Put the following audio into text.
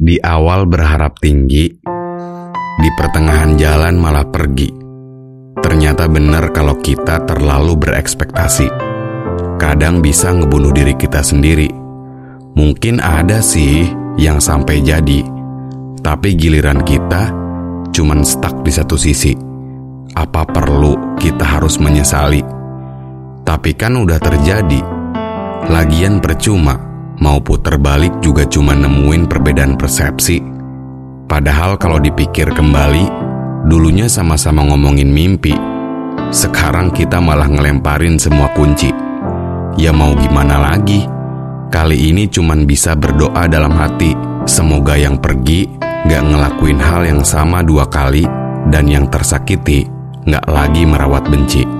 Di awal berharap tinggi, di pertengahan jalan malah pergi. Ternyata benar kalau kita terlalu berekspektasi. Kadang bisa ngebunuh diri kita sendiri. Mungkin ada sih yang sampai jadi, tapi giliran kita cuman stuck di satu sisi. Apa perlu kita harus menyesali? Tapi kan udah terjadi. Lagian percuma mau puter balik juga cuma nemuin perbedaan persepsi. Padahal kalau dipikir kembali, dulunya sama-sama ngomongin mimpi. Sekarang kita malah ngelemparin semua kunci. Ya mau gimana lagi? Kali ini cuman bisa berdoa dalam hati. Semoga yang pergi gak ngelakuin hal yang sama dua kali dan yang tersakiti gak lagi merawat benci.